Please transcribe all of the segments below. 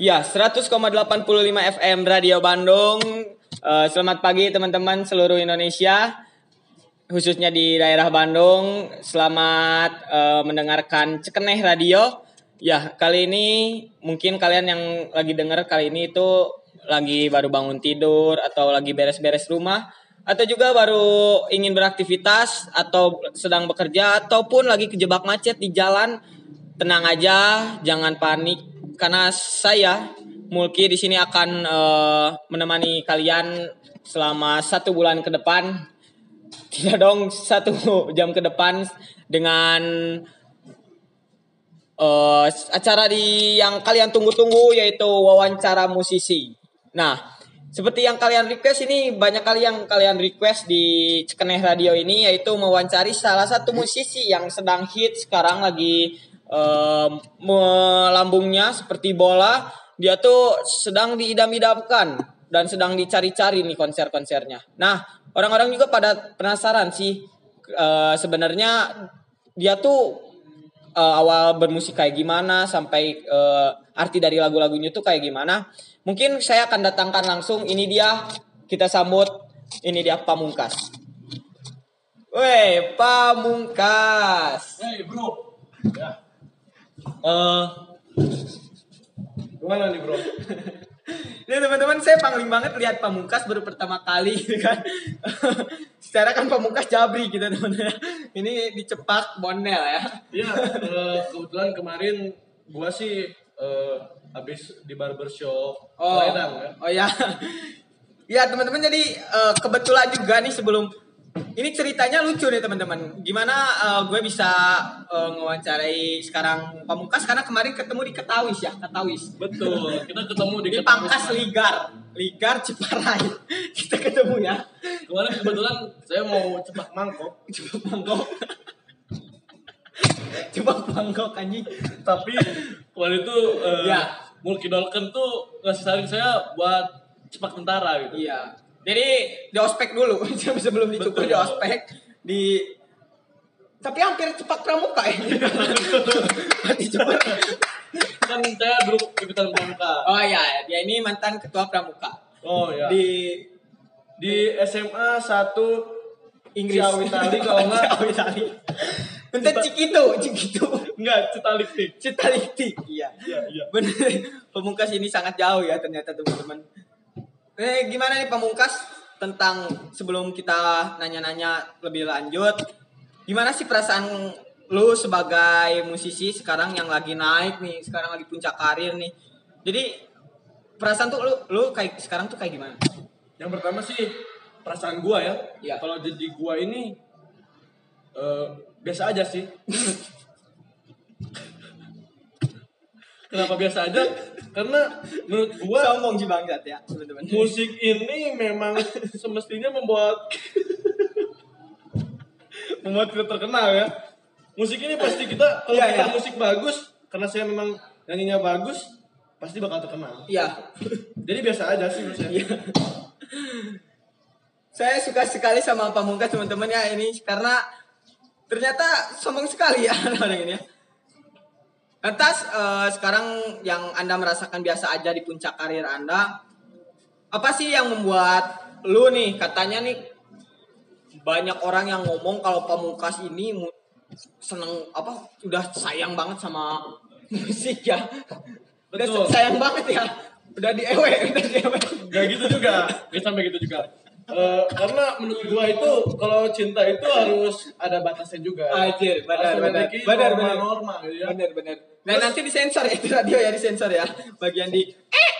Ya, 100,85 FM Radio Bandung. Eh, selamat pagi teman-teman seluruh Indonesia, khususnya di daerah Bandung. Selamat eh, mendengarkan Cekeneh Radio. Ya, kali ini mungkin kalian yang lagi denger kali ini itu lagi baru bangun tidur atau lagi beres-beres rumah atau juga baru ingin beraktivitas atau sedang bekerja ataupun lagi kejebak macet di jalan. Tenang aja, jangan panik karena saya Mulki di sini akan eh, menemani kalian selama satu bulan ke depan. Tidak dong satu jam ke depan dengan eh, acara di yang kalian tunggu-tunggu yaitu wawancara musisi. Nah, seperti yang kalian request ini banyak kali yang kalian request di Cekeneh Radio ini yaitu mewawancari salah satu musisi yang sedang hit sekarang lagi melambungnya seperti bola. Dia tuh sedang diidam-idamkan dan sedang dicari-cari nih konser-konsernya. Nah, orang-orang juga pada penasaran sih eh, sebenarnya dia tuh eh, awal bermusik kayak gimana sampai eh, arti dari lagu-lagunya tuh kayak gimana. Mungkin saya akan datangkan langsung ini dia kita sambut ini dia Pamungkas. Weh, Pamungkas. Hey bro. Ya. Eh, gimana nih bro? Ini teman-teman saya pangling banget lihat Pamungkas baru pertama kali gitu kan. Secara kan Pamungkas Jabri gitu teman-teman. Ini dicepak Bonel ya. Iya, eh, kebetulan kemarin gua sih eh, habis di barbershop Oh, ya. oh ya. Ya teman-teman jadi eh, kebetulan juga nih sebelum ini ceritanya lucu nih teman-teman. Gimana eh, gue bisa eh, ngewawancarai sekarang Pamungkas karena kemarin ketemu di Ketawis ya, Ketawis. Betul. Kita ketemu di Di Ketawis. Pangkas Ligar, Ligar Ciparai. Kita ketemu ya. Kemarin kebetulan saya mau cepat mangkok, Coba mangkok. Coba mangkok anjing. tapi waktu itu eh, Ya. Mulki Dolken tuh ngasih saring saya buat cepat tentara gitu. Iya. Jadi di ospek dulu sebelum dicukur Betul. di ospek di tapi hampir cepat pramuka ya. Mati cepat. Kan saya dulu ikutan pramuka. Oh iya, dia ini mantan ketua pramuka Oh ya. di Di SMA 1 Inggris. Ciawi Tali kalau nggak Ciawi Tali. Untuk Cikitu, Cikitu. enggak Citalik Citaliktik. Iya. Iya, iya. Bener. Pemungkas ini sangat jauh ya ternyata teman-teman. Eh gimana nih Pamungkas tentang sebelum kita nanya-nanya lebih lanjut, gimana sih perasaan lu sebagai musisi sekarang yang lagi naik nih, sekarang lagi puncak karir nih. Jadi perasaan tuh lu lu kayak sekarang tuh kayak gimana? Yang pertama sih perasaan gua ya. Iya. Kalau jadi gua ini eh, biasa aja sih. Kenapa biasa aja? Karena menurut gua Sombong sih bangsat ya, teman-teman. musik ini memang semestinya membuat membuat kita terkenal ya. Musik ini pasti kita kalau Iya, kita iya. musik bagus karena saya memang nyanyinya bagus pasti bakal terkenal. Iya. Jadi biasa aja sih menurut saya. Iya. Saya suka sekali sama Pamungkas teman-teman ya ini karena ternyata sombong sekali ya orang ini ya. Lantas eh, sekarang yang Anda merasakan biasa aja di puncak karir Anda, apa sih yang membuat lu nih katanya nih banyak orang yang ngomong kalau Pamungkas ini seneng apa udah sayang banget sama musik ya. Udah Betul. sayang banget ya. Udah di ewe, udah di ewe. Gak gitu juga, gak sampai gitu juga. Eh, karena menurut gua itu kalau cinta itu harus ada batasnya juga. Anjir, benar, benar. Benar, benar. gitu ya. Bener bener. Dan nanti disensor ya itu radio ya disensor ya. Bagian di eh,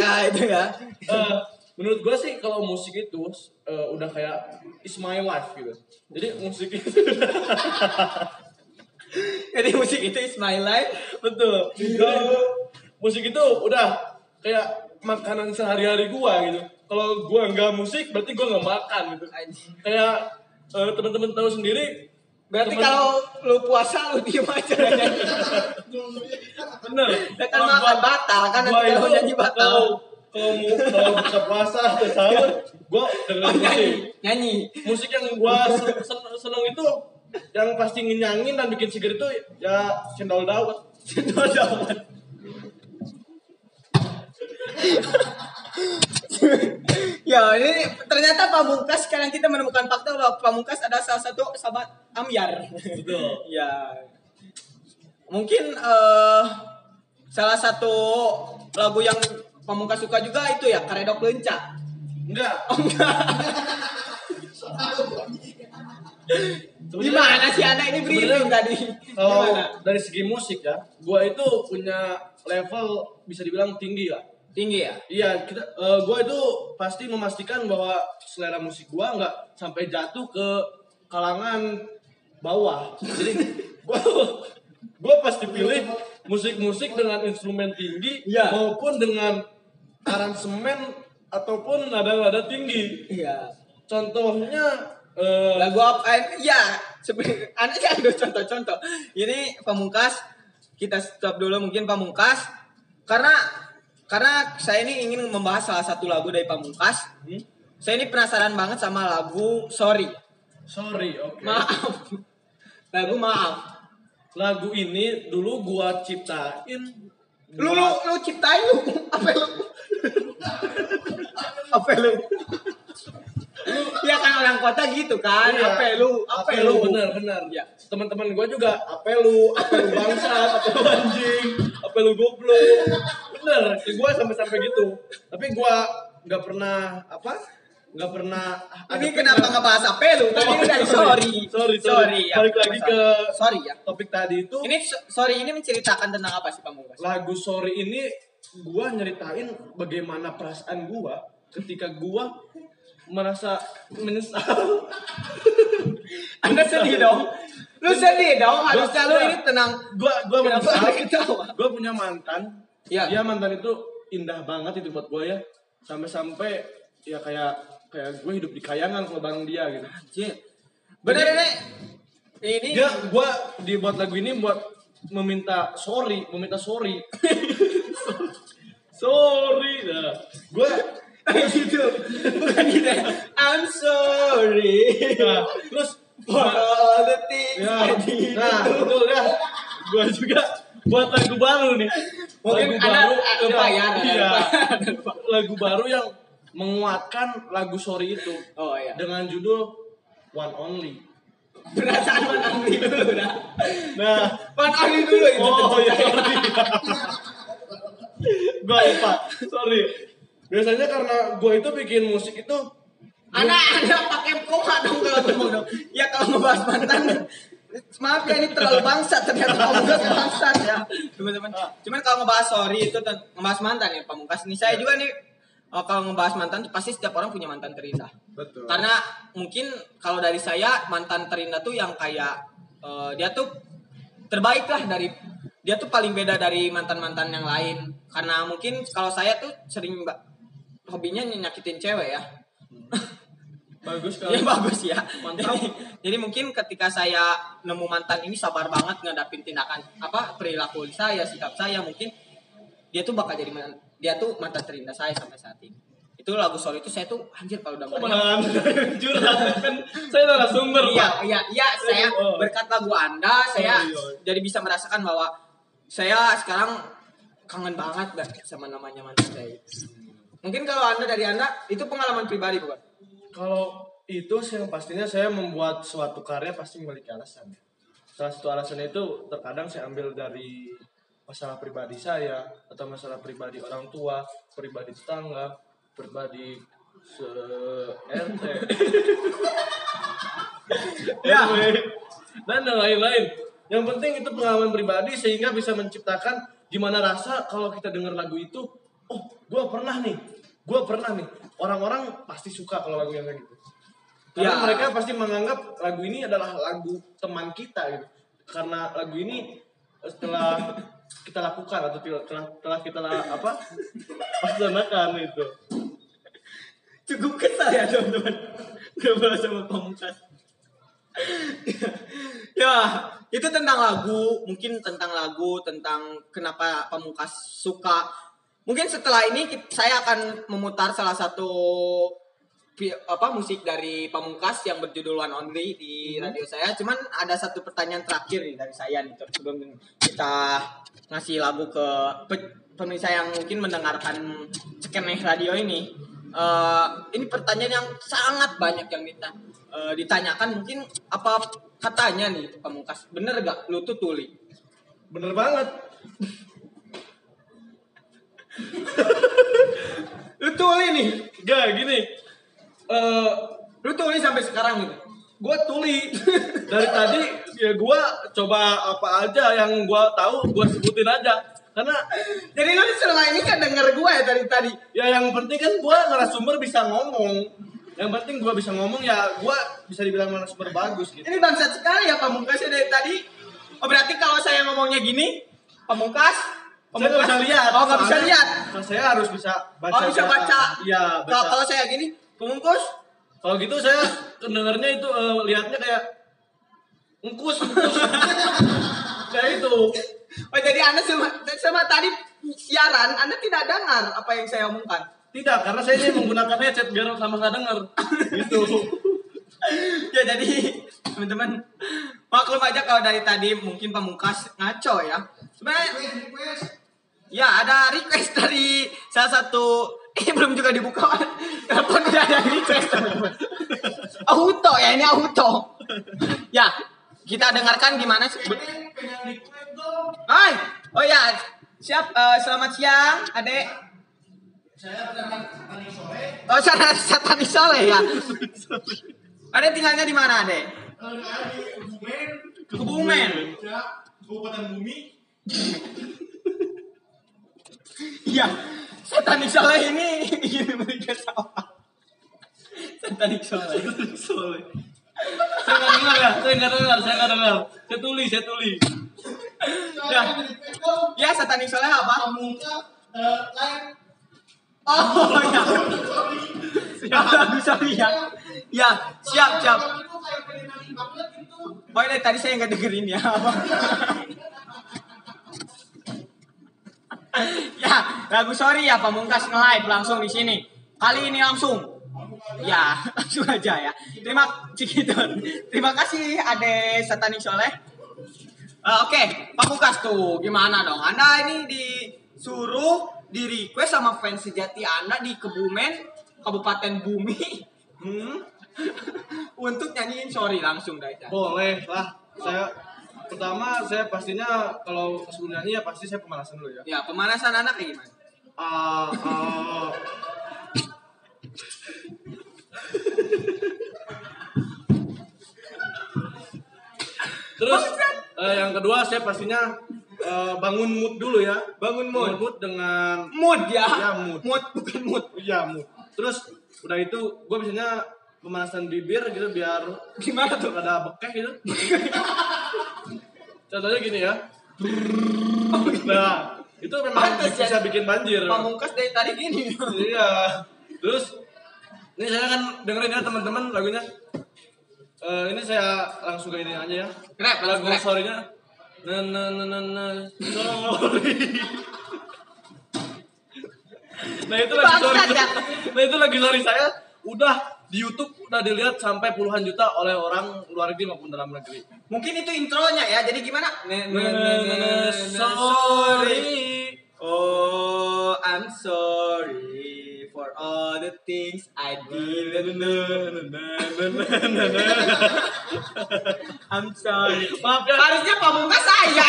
nah itu ya. Eh, menurut gua sih kalau musik itu eh, udah kayak is my life gitu. Jadi musik itu Jadi musik itu is my life. betul. Jadi, musik itu udah kayak makanan sehari-hari gua gitu. Kalau gua nggak musik berarti gua nggak makan gitu. Anjing. Kayak eh, teman-teman tahu sendiri Berarti temen- kalau lu puasa lu diem aja bener. Ya kan Kalau makan gua- batal kan nanti kalau nyanyi batal. kalau kalau mu- kalau buka puasa atau sahur gua dengerin Oh, musik nyanyi. musik yang gua sen- sen- seneng itu yang pasti ngenyangin dan bikin seger itu ya cendol dawet Cendol dawet. Ya, ini ternyata Pamungkas sekarang kita menemukan fakta bahwa Pamungkas ada salah satu sahabat Amyar. Betul. ya. Mungkin eh salah satu lagu yang Pamungkas suka juga itu ya Karedok Lenca. Enggak. Oh enggak. Gimana sih anak ini briefing tadi? Kalau dari segi musik ya, gua itu punya level bisa dibilang tinggi lah. Tinggi ya? Iya, kita eh, gua itu pasti memastikan bahwa selera musik gua nggak sampai jatuh ke kalangan bawah. Jadi gua gua pasti pilih musik-musik dengan instrumen tinggi Iya. maupun dengan aransemen ataupun nada-nada tinggi. Iya. Contohnya eh, Lagu apa? Ya, sebenarnya ada contoh-contoh. Ini pamungkas kita stop dulu mungkin pamungkas karena karena saya ini ingin membahas salah satu lagu dari pamungkas. hmm? Saya ini penasaran banget sama lagu Sorry. sorry, oke. Maaf. Lagu maaf. Lagu ini dulu gua ciptain Lu lu lu ciptain lu. Apa lu? Apa lu? Ya kan orang kota gitu kan. Iya. Apa lu? Apa lu? bener bener Ya. teman-teman gue juga apa lu apa lu bangsa apa lu anjing apa lu goblok bener ke gue sampai sampai gitu tapi gue nggak pernah apa nggak pernah Ini kenapa ngebahas apa lu? Tadi Oh, udah sorry. sorry. Sorry, sorry. ya. Balik lagi ke- sorry ya. topik tadi itu Ini so- sorry ini menceritakan tentang apa sih Pamungkas? lagu sorry ini gue nyeritain bagaimana perasaan gue ketika gue merasa menyesal Anda sedih dong. Lu sedih dong. Harusnya lu ini tenang. gue gue menyesal gue punya mantan Ya. dia mantan itu indah banget itu buat gue ya sampai-sampai ya kayak kayak gue hidup di kayangan kalau bareng dia gitu Anjir. Bener ini. Ini dia gue dibuat lagu ini buat meminta sorry meminta sorry sorry nah gue gitu. Bukan gitu. ya. I'm sorry nah, terus for all the things ya, did. nah betul ya gue juga buat lagu baru nih Mungkin lagu baru lupa ya, ya. Iya. lagu baru yang menguatkan lagu sorry itu Oh iya. dengan judul One Only. Perasaan One Only dulu dah. Nah, One Only dulu itu. oh iya sorry. gua lupa, sorry. Biasanya karena gua itu bikin musik itu Anak anak pakai koma dong kalau ngomong dong. Ya kalau ngebahas mantan. Maaf ya ini terlalu bangsat ternyata pamungkas bangsat ya teman-teman. Cuman kalau ngebahas sorry itu ngebahas mantan ya pamungkas ini saya juga nih oh, kalau ngebahas mantan tuh pasti setiap orang punya mantan terindah. betul. Karena mungkin kalau dari saya mantan terindah tuh yang kayak eh, dia tuh terbaik lah dari dia tuh paling beda dari mantan-mantan yang lain. Karena mungkin kalau saya tuh sering mbak hobinya nyakitin cewek ya. Bagus Ya kan? bagus ya. Mantap. Jadi, jadi mungkin ketika saya nemu mantan ini sabar banget ngadapin tindakan apa perilaku saya, sikap saya mungkin dia tuh bakal jadi man- dia tuh mantan terindah saya sampai saat ini. Itu lagu sorry itu saya tuh anjir kalau udah malah curhat kan saya narasumber Iya, Pak. iya, iya, saya Oh. berkat lagu Anda saya Oh, iya. jadi bisa merasakan bahwa saya sekarang kangen banget dah sama namanya mantan saya. Mungkin kalau Anda dari Anda itu pengalaman pribadi bukan? Kalau itu sih yang pastinya saya membuat suatu karya pasti memiliki alasan. Salah satu alasan itu terkadang saya ambil dari masalah pribadi saya atau masalah pribadi orang tua, pribadi tetangga, pribadi se RT. Ya. Dan yang lain-lain. Yang penting itu pengalaman pribadi sehingga bisa menciptakan gimana rasa kalau kita dengar lagu itu, oh, gue pernah nih, gue pernah nih. Orang-orang pasti suka kalau lagu yang kayak gitu. Karena Ya. mereka pasti menganggap lagu ini adalah lagu teman kita gitu. Karena lagu ini setelah kita lakukan atau telah telah, kita apa laksanakan itu. Cukup kesal ya teman-teman. Ngobrol sama pamungkas. ya, itu tentang lagu, mungkin tentang lagu, tentang kenapa pamungkas suka. Mungkin setelah ini saya akan memutar salah satu apa musik dari pamungkas yang berjudul One Only di radio saya. Cuman ada satu pertanyaan terakhir nih dari saya nih sebelum kita ngasih lagu ke pe- pemirsa yang mungkin mendengarkan cekeneh radio ini. eh, ini pertanyaan yang sangat banyak yang minta eh, ditanyakan mungkin apa katanya nih pamungkas bener gak lu tuh tuli Bener banget. Lu tuli nih. Gak gini. Eh lu tuli sampai sekarang gitu? gue tuli. Dari tadi ya gue coba apa aja yang gue tahu gue sebutin aja. Karena jadi lu selama ini kan denger gue ya tadi tadi? ya yang penting kan gue narasumber bisa ngomong. Yang penting gue bisa ngomong ya gue bisa dibilang narasumber bagus gitu. Ini bangsat sekali ya pamungkasnya dari tadi. Oh berarti kalau saya ngomongnya gini pamungkas saya nggak bisa lihat. oh nggak bisa lihat. saya harus bisa baca oh bisa baca. Iya kalau baca. kalau saya gini pamungkas kalau gitu saya dengarnya itu eh, lihatnya kayak engkus engkus kayak itu. Oh jadi anda sama, sama tadi siaran anda tidak dengar apa yang saya omongkan? Tidak karena saya ini menggunakan headset biar sama nggak dengar gitu. Ya jadi teman-teman maklum aja kalau dari tadi mungkin pamungkas ngaco ya. Sebenarnya ya ada request dari salah satu ini belum juga dibuka telepon udah ada request auto ya ini auto ya kita dengarkan gimana sih Hai oh ya siap eh, selamat siang adek Oh, sana Satani Soleh ya. Ada tinggalnya di mana, Adek? Kebumen. Kabupaten Bumi. Iya. Satani Soleh ini ingin memberikan sawah. Satani Soleh. Soleh. saya nggak dengar ya saya nggak dengar saya nggak dengar saya tulis saya tulis Ya. Ya, Satani Soleh apa? Eh, live Oh, ya. Ya, bisa lihat. Ya, siap, siap. Itu kayak pengen banget gitu. Oh, ini tadi saya nggak dengerin ya. ya, lagu sorry ya Pamungkas nge-live langsung di sini. Kali ini langsung. Ya, langsung aja ya. Terima gitu. Terima kasih Ade Satani Soleh. Eh, Oke, Pamungkas tuh gimana dong? Anda ini disuruh di request sama fans sejati Anda di Kebumen, Kabupaten Bumi. Hmm. Untuk nyanyiin sorry langsung dah. Ica. boleh lah saya pertama saya pastinya kalau sebelum nyanyi ya pasti saya pemanasan dulu ya Ya, pemanasan anak kayak gimana? Ah, ah. Terus eh, yang kedua saya pastinya eh, bangun mood dulu ya. Bangun Bangun mood. mood dengan Mood ya. Ya, mood. Mood bukan mood. ya mood. Terus udah itu gue biasanya pemanasan bibir gitu biar Gimana tuh? ada bekeh gitu. Contohnya gini ya. Nah, itu memang Pantes ya. bisa bikin banjir. Pamungkas dari tadi gini. Iya. Terus ini saya kan dengerin ya teman-teman lagunya. Eh, ini saya langsung ke ini aja ya. Rap, lagu sorry-nya. Na na na na na sorry. nah itu lagi sorry. Ya. Nah itu lagi sorry saya udah di YouTube udah dilihat sampai puluhan juta oleh orang luar negeri maupun dalam negeri. Mungkin itu intronya ya. Jadi gimana? Sorry. Oh, I'm sorry for all the things I did. I'm sorry. Maaf ya. Harusnya pamungkas saya.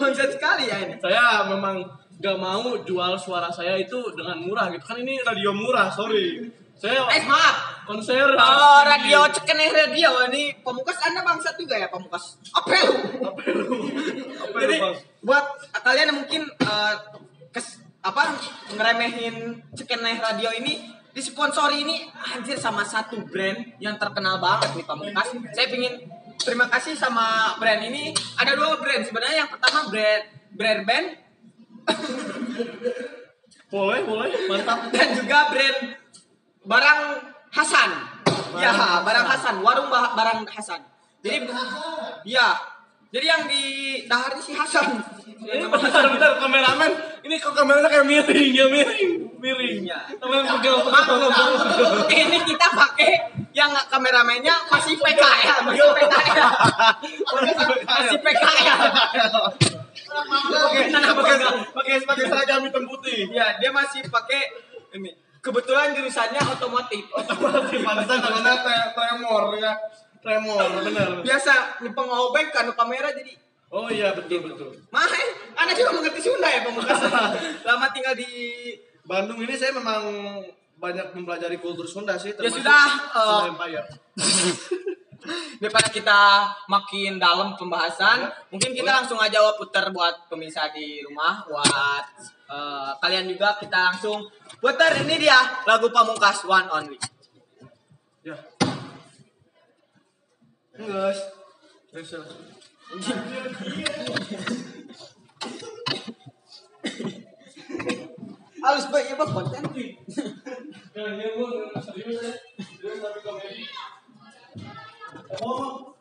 Bangsat sekali ya ini. saya memang gak mau jual suara saya itu dengan murah gitu kan ini radio murah sorry saya Eh maaf. konser Oh, radio cekeneh radio ini pamungkas Anda bangsat juga ya pamungkas. Apa lu? apa lu Jadi buat kalian yang mungkin eh, kes, apa ngeremehin cekeneh radio ini disponsori ini anjir sama satu brand yang terkenal banget nih pamungkas. Saya pingin terima kasih sama brand ini. Ada dua brand sebenarnya. Yang pertama brand brand band boleh boleh mantap dan juga brand barang Hasan. ya, Barang barang Hasan, warung barang Hasan. Jadi ya. Jadi yang di dahar ini si Hasan. ini bentar bentar kameramen ini kok kameranya kayak miring ya miring miring Iya. pegang pegang pegang pegang ini kita pakai yang kameramennya masih PK ya, masih PK ya. Masih PK ya. pakai pakai pakai seragam hitam putih Ya, dia masih pakai. Kebetulan jurusannya otomotif. Otomotif pantesan tre- tremor ya. Tremor bener. Biasa nyepeng obek kan kamera jadi Oh iya betul betul. Mah, anak juga mengerti Sunda ya pemungkasan. Lama tinggal di Bandung ini saya memang banyak mempelajari kultur Sunda sih Ya sudah, Sunda eh, Empire. daripada kita makin dalam pembahasan ya. mungkin kita iya. langsung aja putar buat pemirsa di rumah buat uh, kalian juga kita langsung putar ini dia lagu pamungkas one only ya guys Harus baik ya bang konten. Kalian nah, gue serius eh. ya. Serius tapi komedi. Homer